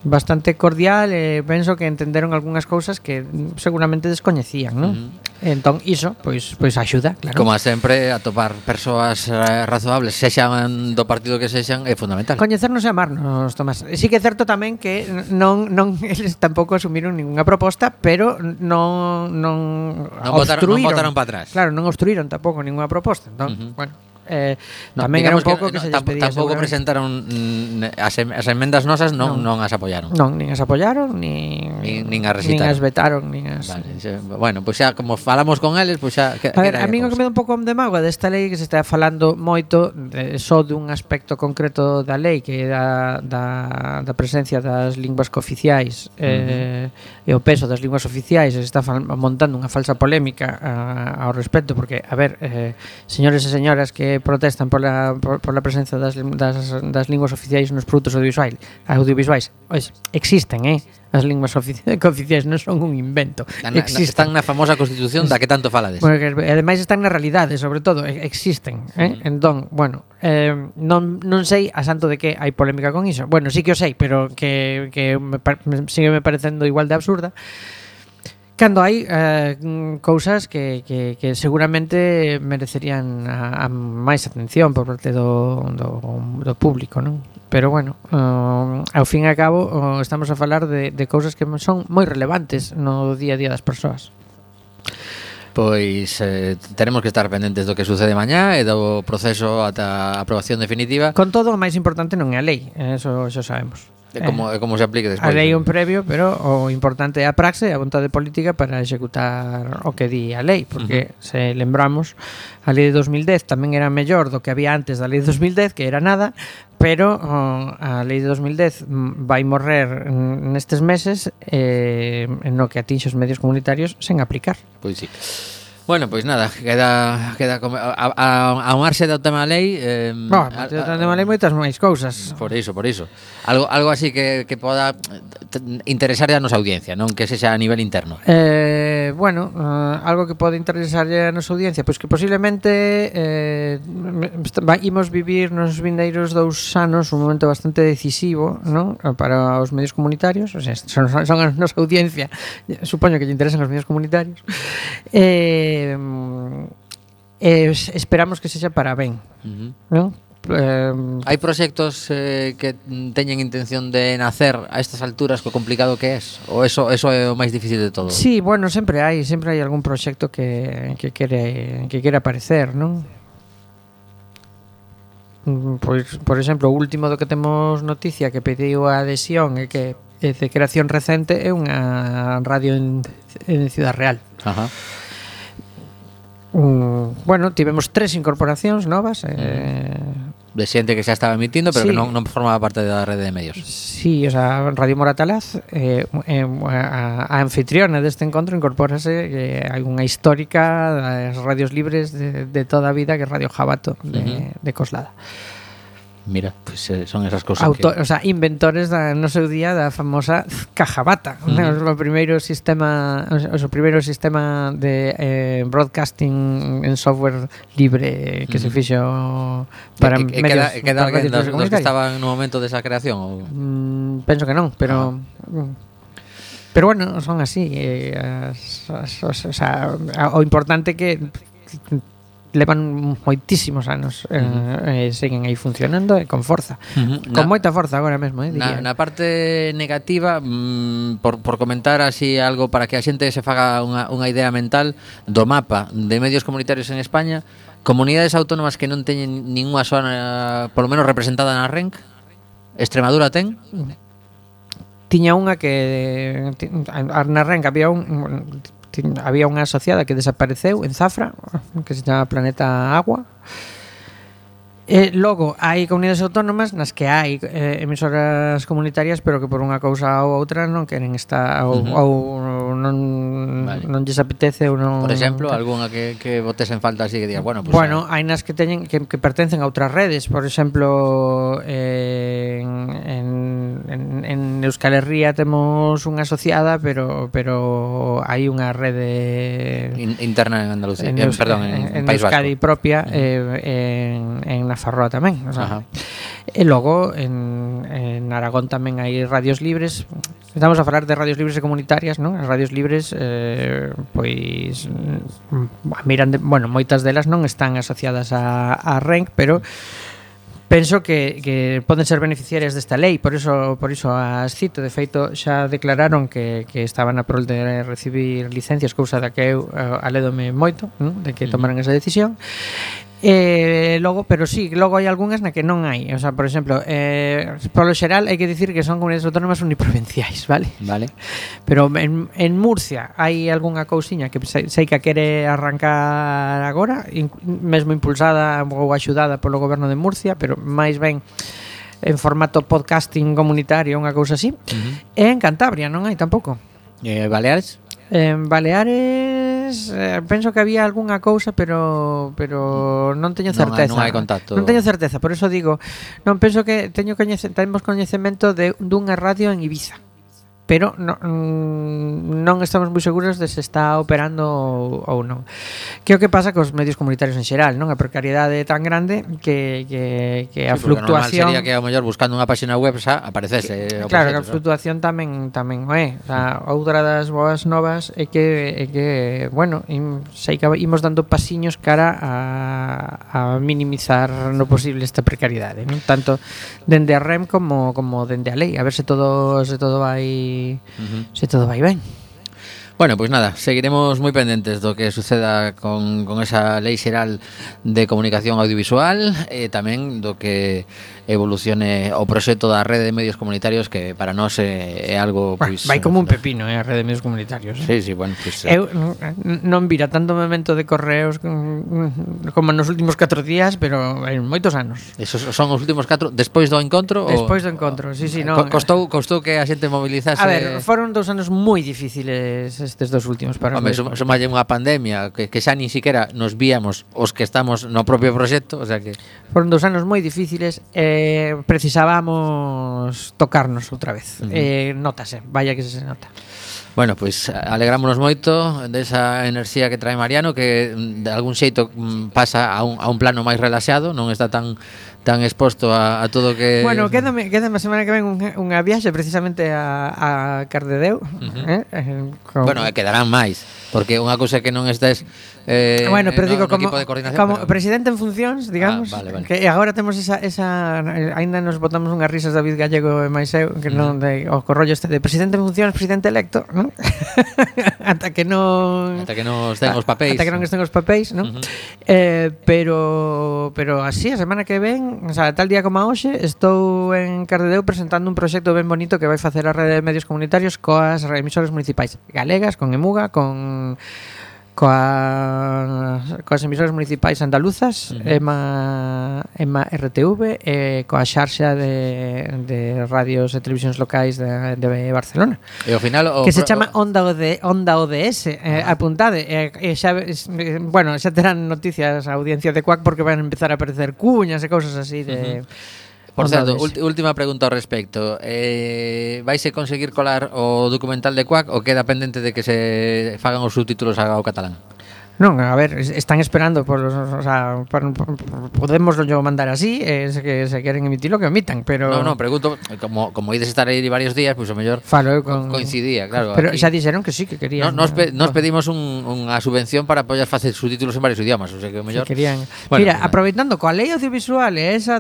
bastante cordial e penso que entenderon algunhas cousas que seguramente descoñecían, non? Uh -huh. Entón, iso, pois, pois axuda, claro. Como sempre, atopar persoas eh, razoables, sexan do partido que sexan, é fundamental. Coñecernos e amarnos, Tomás. Sí que é certo tamén que non, non eles tampouco asumiron ninguna proposta, pero non, non, non obstruíron. Votaron, non votaron para atrás. Claro, non obstruíron tampouco ninguna proposta. Entón, uh -huh. bueno, eh, no, tamén era un pouco que, que no, se lles Tampouco presentaron mm, as, em, as enmendas nosas non, non, non as apoiaron. Non, nin as apoiaron, nin, nin, nin as recitaron. Nin as vetaron, nin as... Vale, xa, bueno, pois pues xa como falamos con eles, pois pues xa... Que, a ver, a mí o que me dá un pouco de mágoa desta lei que se está falando moito de, só dun aspecto concreto da lei que é da, da, da presencia das linguas cooficiais uh -huh. eh, e o peso das linguas oficiais se está montando unha falsa polémica a, ao respecto porque, a ver, eh, señores e señoras que protestan pola, pola presencia das, das, das linguas oficiais nos produtos audiovisuais. audiovisuais. Pois, existen, eh? As linguas ofici que oficiais non son un invento. Na, existen. Na, están na famosa Constitución da que tanto falades. Porque, ademais están na realidade, sobre todo, existen. Eh? Mm. Entón, bueno, eh, non, non sei a santo de que hai polémica con iso. Bueno, sí que o sei, pero que, que me, me, sigue me parecendo igual de absurda cando hai eh, cousas que, que, que seguramente merecerían a, a máis atención por parte do, do, do público, non? Pero bueno, uh, ao fin e a cabo uh, estamos a falar de, de cousas que son moi relevantes no día a día das persoas. Pois eh, teremos que estar pendentes do que sucede mañá e do proceso ata a aprobación definitiva. Con todo, o máis importante non é a lei, eh, eso xa sabemos. E como, eh, como se aplique despois. Lei un previo, pero o importante é a praxe e a vontade política para executar o que di a lei, porque uh -huh. se lembramos, a lei de 2010 tamén era mellor do que había antes da lei de 2010, que era nada, pero oh, a lei de 2010 mm, vai morrer mm, nestes meses eh, no que atinxe os medios comunitarios sen aplicar. Pois sí. Bueno, pois nada, queda queda a, a, a marxe do tema lei, eh, bueno, a, a, tema lei moitas máis cousas. Por iso, por iso. Algo algo así que que poda interesar a nosa audiencia, non que sexa a nivel interno. Eh, bueno, uh, algo que pode interesarlle a nosa audiencia, pois que posiblemente eh imos vivir nos vindeiros dous anos un momento bastante decisivo, non? Para os medios comunitarios, o sea, son, son a nosa audiencia, supoño que lle interesan os medios comunitarios. Eh eh, eh, esperamos que sexa para ben. Uh -huh. non? Eh, Hai proxectos eh, que teñen intención de nacer a estas alturas co complicado que es? Ou eso, eso é o máis difícil de todo? Sí, bueno, sempre hai, sempre hai algún proxecto que, que quere que quere aparecer, non? Mm, pois, por exemplo, o último do que temos noticia que pediu a adhesión e que é de creación recente é unha radio en, en Ciudad Real. Ajá mm, bueno, tivemos tres incorporacións novas eh, de xente que xa estaba emitindo, pero sí. que non, non formaba parte da rede de medios. Sí, o sea, Radio Moratalaz, eh, eh, a, a anfitriona deste encontro incorpórase eh, algunha histórica das radios libres de, de toda a vida que é Radio Jabato de, uh -huh. de Coslada. Mira, pues, eh, son esas cousas Auto, que... O sea, inventores da, no seu día da famosa cajabata uh -huh. o primeiro sistema o, o primeiro sistema de eh, broadcasting en software libre que uh -huh. se fixo para e, e, medios, queda, queda para alguén dos, dos que estaban no momento desa creación ou... mm, penso que non, pero ah. Pero bueno, son así eh, as, as, as, o, sea, o importante que levan moitísimos anos eh, uh -huh. eh, seguen aí funcionando e con forza. Uh -huh. Con na, moita forza agora mesmo, eh, diría. Na, na parte negativa, mm, por, por comentar así algo para que a xente se faga unha, unha idea mental do mapa de medios comunitarios en España, comunidades autónomas que non teñen ninguna zona, polo menos representada na RENC, Extremadura ten, tiña unha que na RENC había un Había unha asociada que desapareceu en Zafra, que se chama Planeta Agua. E logo, hai comunidades autónomas nas que hai eh, emisoras comunitarias pero que por unha cousa ou outra non queren estar ou, uh -huh. ou non vale. non lles apetece ou non Por exemplo, algunha que que botes en falta así que digas, bueno, pues Bueno, eh, hai nas que teñen que, que pertencen a outras redes, por exemplo, eh, en, en en Euskal Herria temos unha asociada, pero pero hai unha rede In, interna en Andalucía, en, en, perdón, en, en, en País Euskadi Vasco. propia uh -huh. eh, en en Nafarroa Ferrol tamén o sea, E logo en, en Aragón tamén hai radios libres. Estamos a falar de radios libres e comunitarias, non? As radios libres eh, pois mm, miran de, bueno, moitas delas non están asociadas a, a RENC, pero penso que, que poden ser beneficiarias desta lei, por iso por iso as cito, de feito xa declararon que, que estaban a prol de recibir licencias, cousa da que eu eh, alédome moito, non? de que tomaran esa decisión. Eh, logo, pero sí, logo hai algunhas na que non hai, o sea, por exemplo, eh polo xeral hai que dicir que son comunidades autónomas uniprovinciais, vale? Vale. Pero en, en Murcia hai algunha cousiña que sei, sei que quere arrancar agora, in, mesmo impulsada ou axudada polo goberno de Murcia, pero máis ben en formato podcasting comunitario, unha cousa así. Uh -huh. E en Cantabria non hai tampouco. Eh, Baleares? En Baleares Londres eh, penso que había algunha cousa, pero pero non teño certeza. Non, non hai contacto. Non teño certeza, por eso digo, non penso que teño coñece, temos coñecemento de dunha radio en Ibiza pero no, mm, non estamos moi seguros de se está operando ou, ou non. Que o que pasa cos medios comunitarios en xeral, non? A precariedade é tan grande que, que, que a sí, fluctuación... sería que, ao mellor, buscando unha página web xa aparecese. Que, eh, claro, que a fluctuación tamén tamén o é. O sea, outra das boas novas é que, é que bueno, im, sei que imos dando pasiños cara a, a minimizar no posible esta precariedade, non? Tanto dende a REM como, como dende a lei. A ver se todo, se todo vai si todo va y ven. Bueno, pois pues nada, seguiremos moi pendentes do que suceda con, con esa lei xeral de comunicación audiovisual e eh, tamén do que evolucione o proxecto da rede de medios comunitarios que para nós é, é algo pois, vai como un pepino, eh, a rede de medios comunitarios. Eh? Sí, sí, bueno, pois, pues. Eh. Eu non vira tanto momento de correos mm, mm, como nos últimos 4 días, pero en moitos anos. Esos son os últimos 4 despois do encontro Despois do encontro, o, sí, sí, eh, No, Costou costou que a xente movilizase A ver, foron dous anos moi difíciles estes dos últimos para Home, suma, unha pandemia que, que xa nin siquiera nos víamos os que estamos no propio proxecto, o sea que foron dos anos moi difíciles eh, precisábamos tocarnos outra vez. Uh -huh. eh, notase, vaya que se nota. Bueno, pois pues, alegrámonos moito desa enerxía que trae Mariano que mm, de algún xeito mm, pasa a un, a un plano máis relaxado, non está tan tan exposto a, a todo que... Bueno, quédame, quédame a semana que ven unha, unha viaxe precisamente a, a Cardedeu. Uh eh, -huh. eh? Con... Bueno, quedarán máis. Porque unha cousa que non estés eh, bueno, pero no, digo, como, de coordinación, como pero... presidente en funcións, digamos, ah, vale, vale. que agora temos esa, esa aínda nos botamos unhas risas David Gallego e máis eu, que mm. non de, o corrollo este de presidente en funcións, presidente electo, non? ata que non ata que non estén os papéis. Ata que non estén os papéis, non? Uh -huh. eh, pero pero así a semana que ven, o sea, tal día como hoxe, estou en Cardedeu presentando un proxecto ben bonito que vai facer a rede de medios comunitarios coas emisoras municipais galegas, con Emuga, con coa coas, emisoras municipais andaluzas, uh -huh. EMA, EMA RTV e coa xarxa de, de radios e televisións locais de, de Barcelona. E ao final o que se chama Onda OD, Onda ODS, eh, ah. uh -huh. apuntade, e, eh, xa bueno, xa terán noticias a audiencia de Cuac porque van a empezar a aparecer cuñas e cousas así de uh -huh Por certo, última pregunta ao respecto. Eh, vaise conseguir colar o documental de Cuac ou queda pendente de que se fagan os subtítulos ao catalán? Non, a ver, están esperando por os, o sea, por, por, podemos yo mandar así, eh, se que se queren emitilo que emitan, pero Non, non, pregunto eh, como como ides estar aí varios días, pois pues, o mellor Falo con coincidía, claro. Pero aquí. xa dixeron que sí que querían. No, nos, pe, nos pedimos un, unha subvención para apoiar facer subtítulos en varios idiomas, o sea que o mellor. Sí, querían. Bueno, Mira, pues, aproveitando coa lei audiovisual e esa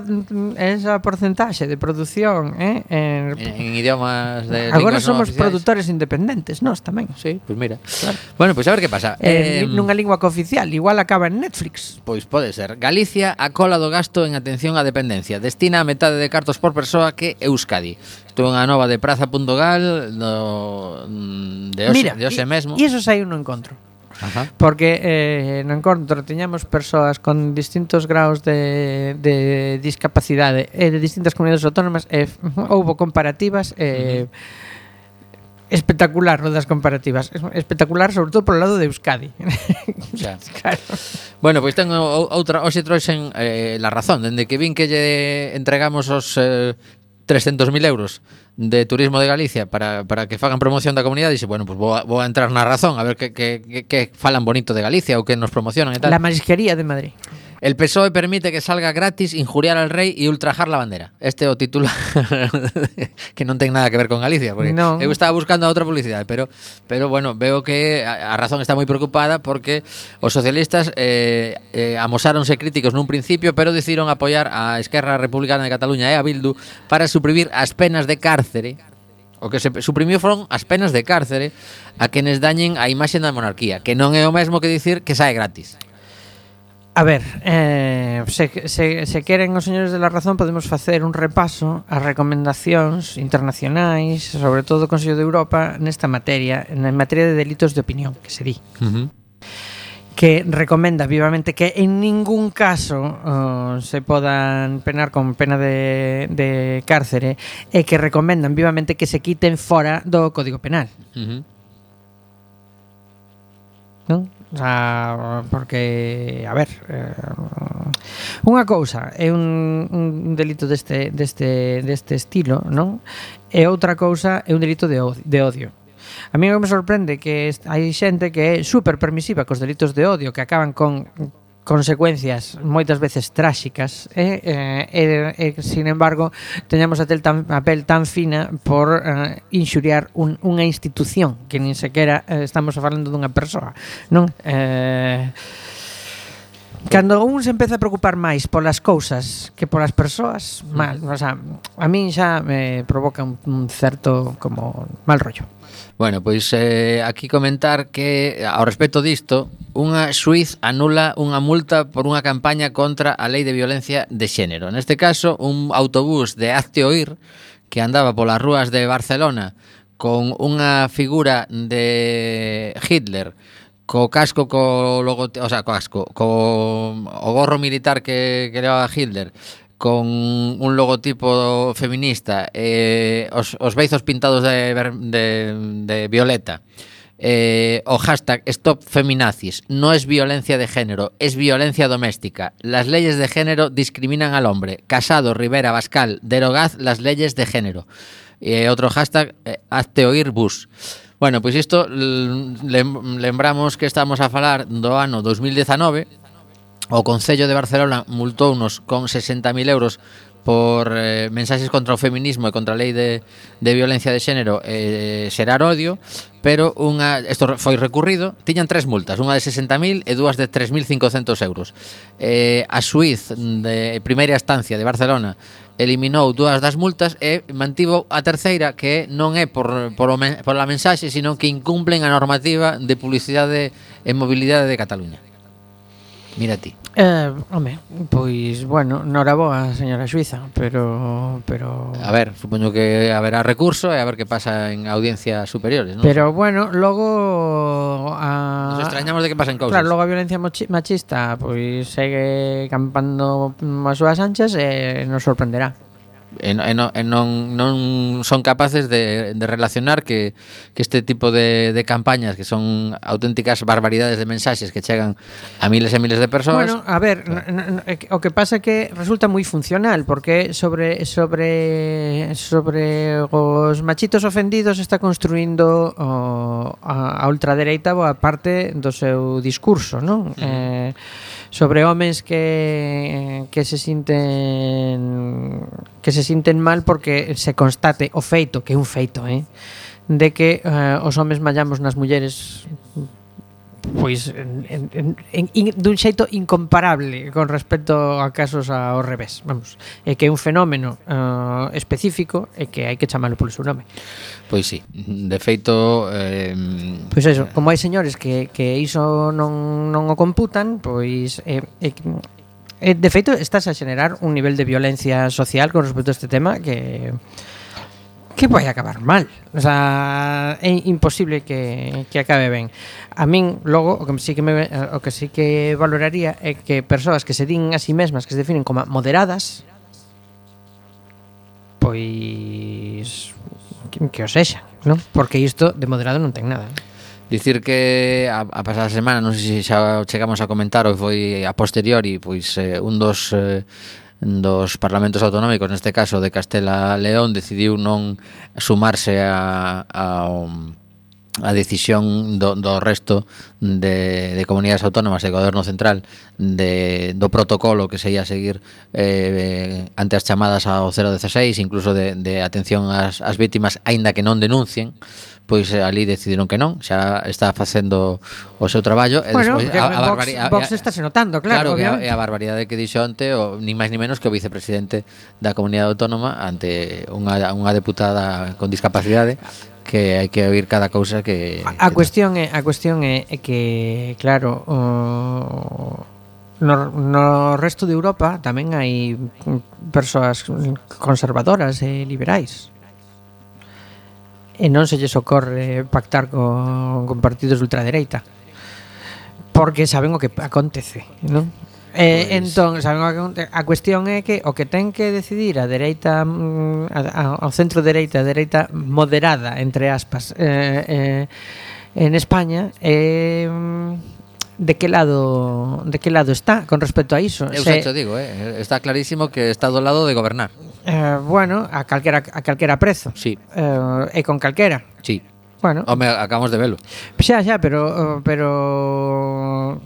esa porcentaxe de produción, eh, en, en, en idiomas de Agora somos no produtores independentes, nós tamén. Sí, pois pues mira. Claro. Bueno, pois pues a ver que pasa. Eh, eh nunha lingua lingua cooficial, igual acaba en Netflix. Pois pode ser. Galicia a cola do gasto en atención á dependencia. Destina a metade de cartos por persoa que Euskadi. Isto é unha nova de praza.gal do, mm, de hoxe, Mira, de hoxe mesmo. E iso saiu no encontro. Ajá. Porque eh, no encontro teñamos persoas con distintos graos de, de discapacidade eh, de distintas comunidades autónomas e eh, houbo comparativas eh, uh -huh espectacular o das comparativas espectacular sobre todo polo lado de Euskadi xa. claro. bueno, pois tengo outra hoxe trouxen eh, la razón dende que vin que lle entregamos os eh, 300.000 euros de Turismo de Galicia para, para que fagan promoción da comunidade dixe, bueno, pues vou, a, vou a entrar na razón a ver que, que, que, que falan bonito de Galicia ou que nos promocionan e tal. La marisquería de Madrid El PSOE permite que salga gratis injuriar al rei e ultrajar la bandera. Este o titular que non ten nada que ver con Galicia, porque no. eu estaba buscando outra publicidade, pero pero bueno, veo que a, a razón está moi preocupada porque os socialistas eh, eh, amosáronse críticos nun principio, pero decidiron apoiar a Esquerra Republicana de Cataluña e a Bildu para suprimir as penas de cárcere O que se suprimiu foron as penas de cárcere a quenes dañen a imaxe da monarquía, que non é o mesmo que dicir que sae gratis. A ver, eh, se, se, se queren os señores de la razón podemos facer un repaso ás recomendacións internacionais, sobre todo do Consello de Europa, nesta materia, na materia de delitos de opinión, que se di. Uh -huh. Que recomenda vivamente que en ningún caso uh, se podan penar con pena de, de cárcere e que recomendan vivamente que se quiten fora do Código Penal. Uh -huh. Non? O sea, porque, a ver, eh, unha cousa é un, un delito deste, deste, deste estilo, non? E outra cousa é un delito de odio. De odio. A mí me sorprende que hai xente que é super permisiva cos delitos de odio que acaban con consecuencias moitas veces tráxicas e, eh, e, e sin embargo teñamos a, tel tan, a pel tan fina por eh, inxuriar un, unha institución que nin sequera eh, estamos falando dunha persoa non? Eh, Cando un se empeza a preocupar máis polas cousas que polas persoas, mal, o sea, a min xa me provoca un, un certo como mal rollo. Bueno, pois eh, aquí comentar que ao respecto disto, unha Suiz anula unha multa por unha campaña contra a lei de violencia de xénero. Neste caso, un autobús de Hazte Oír que andaba polas rúas de Barcelona con unha figura de Hitler co casco co logo, o sea, co casco, co o gorro militar que, que levaba Hitler con un logotipo feminista eh, os, os beizos pintados de, de, de violeta eh, o hashtag Stop Feminazis no es violencia de género, es violencia doméstica. Las leyes de género discriminan al hombre. Casado, Rivera, Bascal, derogad las leyes de género. Eh, otro hashtag, eh, hazte oír bus. Bueno, pois pues isto lem, lembramos que estamos a falar do ano 2019 o Concello de Barcelona multou unos con 60.000 euros por eh, mensaxes contra o feminismo e contra a lei de, de violencia de xénero e eh, xerar odio, pero unha isto foi recurrido, tiñan tres multas, unha de 60.000 e dúas de 3.500 euros. Eh, a Suiz de primeira instancia de Barcelona eliminou dúas das multas e mantivo a terceira que non é por, por, o, men, por a mensaxe, sino que incumplen a normativa de publicidade e mobilidade de Cataluña. Mira ti. Eh, home, pois, bueno, noraboa, señora Suiza, pero pero A ver, supoño que haberá recurso e a ver que pasa en audiencias superiores, ¿no? pero bueno, logo a Nos extrañamos de que pasen cousas. Claro, logo a violencia machista pois segue campando as súas anchas e nos sorprenderá. e, e, non, e non, non son capaces de, de relacionar que, que este tipo de, de campañas que son auténticas barbaridades de mensaxes que chegan a miles e miles de persoas. Bueno, a ver, o que pasa que resulta moi funcional porque sobre sobre sobre os machitos ofendidos está construindo o, a, a ultradereita boa parte do seu discurso, non? Mm. Eh sobre homes que, que se sinten que se sinten mal porque se constate o feito, que é un feito, eh, de que eh, os homes mallamos nas mulleres pois en, en, en, en, dun xeito incomparable con respecto a casos ao revés. Vamos, é que é un fenómeno uh, específico e que hai que chamalo polo seu nome. Pois sí, de feito eh, Pois eso, eh, como hai señores que, que iso non, non o computan, pois é, eh, é, eh, de feito estás a xenerar un nivel de violencia social con respecto a este tema que que vai acabar mal. O sea, é imposible que, que acabe ben. A min, logo, o que sí que, me, o que sí que valoraría é que persoas que se din a sí mesmas, que se definen como moderadas, pois que, que o sexan, non? Porque isto de moderado non ten nada. Eh. Dicir que a, a pasada semana, non sei se xa chegamos a comentar ou foi a posteriori, pois eh, un dos eh, dos parlamentos autonómicos, neste caso de Castela León, decidiu non sumarse a, a, a decisión do, do resto de, de comunidades autónomas e goberno central de, do protocolo que se ia seguir eh, ante as chamadas ao 016, incluso de, de atención ás, ás vítimas, aínda que non denuncien, pois ali decidiron que non, xa está facendo o seu traballo e bueno, despois a, a Vox, Vox está se notando, claro, claro que a, a barbaridade que dixo ante o nin máis ni menos que o vicepresidente da comunidade autónoma ante unha unha deputada con discapacidade que hai que oír cada cousa que A, que cuestión é a cuestión é, é que claro, o no, no resto de Europa tamén hai persoas conservadoras e liberais. E non se lles ocorre pactar con, con partidos de ultradereita. Porque saben o que acontece, non? Eh, pois... Entón, saben, a cuestión é que o que ten que decidir a dereita mm, ao centro dereita, a dereita moderada entre aspas, eh, eh, en España é eh, de que lado de que lado está con respecto a iso. Eu se, xa digo, eh, está clarísimo que está do lado de gobernar. Eh, bueno, a calquera a calquera prezo. Sí. Eh, e con calquera. Sí. Bueno. Home, acabamos de velo. Xa, xa, pero pero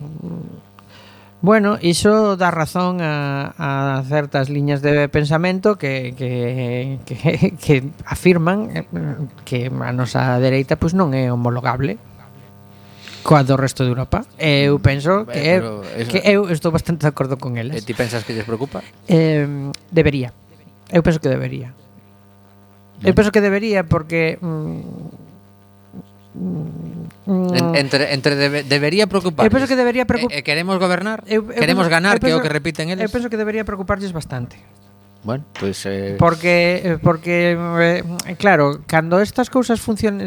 Bueno, iso dá razón a, a certas liñas de pensamento que, que, que, que afirman eh, que a nosa dereita pois non é homologable coa do resto de Europa. Eu mm, penso eh, que, eh, eso... que eu estou bastante de acordo con eles. E ti pensas que lles preocupa? Eh, debería. Eu penso que debería. Eu mm. penso que debería porque mm, Mm. Entre, entre debe, debería preocupar. Eu penso que debería preocupar. E, eh, e eh, queremos gobernar? Eu, eu queremos penso, ganar, eu penso, que é o que repiten eles? Eu penso que debería preocuparlles bastante. Bueno, pues eh... porque eh, porque eh, claro, cando estas cousas funcion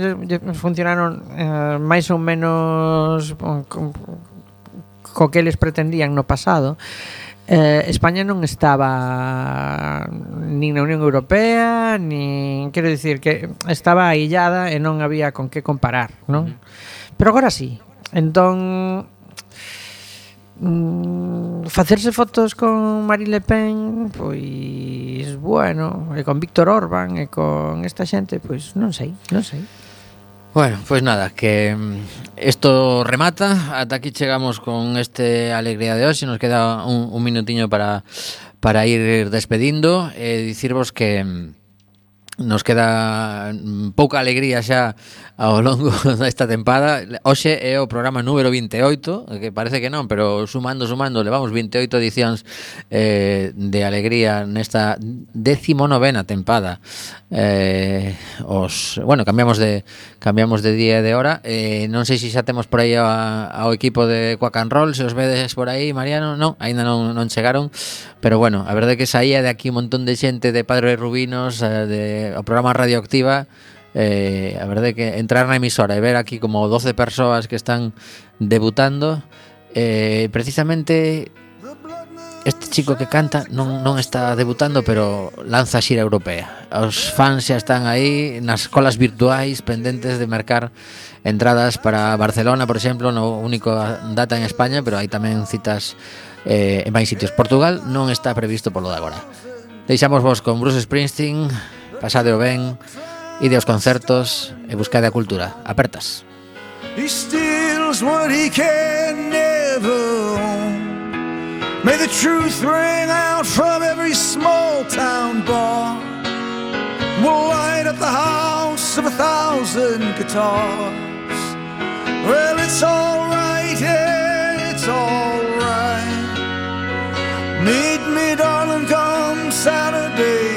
funcionaron eh, máis ou menos mm, co, co que eles pretendían no pasado, eh Eh, España non estaba nin na Unión Europea, nin quero dicir que estaba aillada e non había con que comparar, non? Pero agora sí. Entón mm, facerse fotos con Marine Le Pen, pois bueno, e con Víctor Orbán e con esta xente, pois non sei, non sei. Bueno, pois nada, que mm, isto remata, ata aquí chegamos con este alegría de hoxe, nos queda un, un para para ir despedindo e dicirvos que mm, nos queda mm, pouca alegría xa ao longo desta tempada. Hoxe é o programa número 28, que parece que non, pero sumando, sumando, levamos 28 edicións eh, de alegría nesta decimonovena tempada. Eh, os, bueno, cambiamos de cambiamos de día e de hora. Eh, non sei se xa temos por aí a, ao equipo de Quack and Roll, se os vedes por aí, Mariano, non, aínda non, non chegaron, Pero bueno, a verdade é que saía de aquí un montón de xente de Padre Rubinos, eh, de, o programa Radioactiva, eh, a verdade é que entrar na emisora e ver aquí como 12 persoas que están debutando, eh, precisamente este chico que canta non, non está debutando, pero lanza xira europea. Os fans xa están aí nas colas virtuais pendentes de marcar entradas para Barcelona, por exemplo, no único data en España, pero hai tamén citas eh, en máis sitios. Portugal non está previsto polo de agora. Deixamos vos con Bruce Springsteen, pasade o ben, ide aos concertos e buscade a cultura. Apertas. He steals what he can never own. May the truth ring out from every small town bar. We'll light up the house of a thousand guitars. Well, it's all right here. Meet me, darling, come Saturday.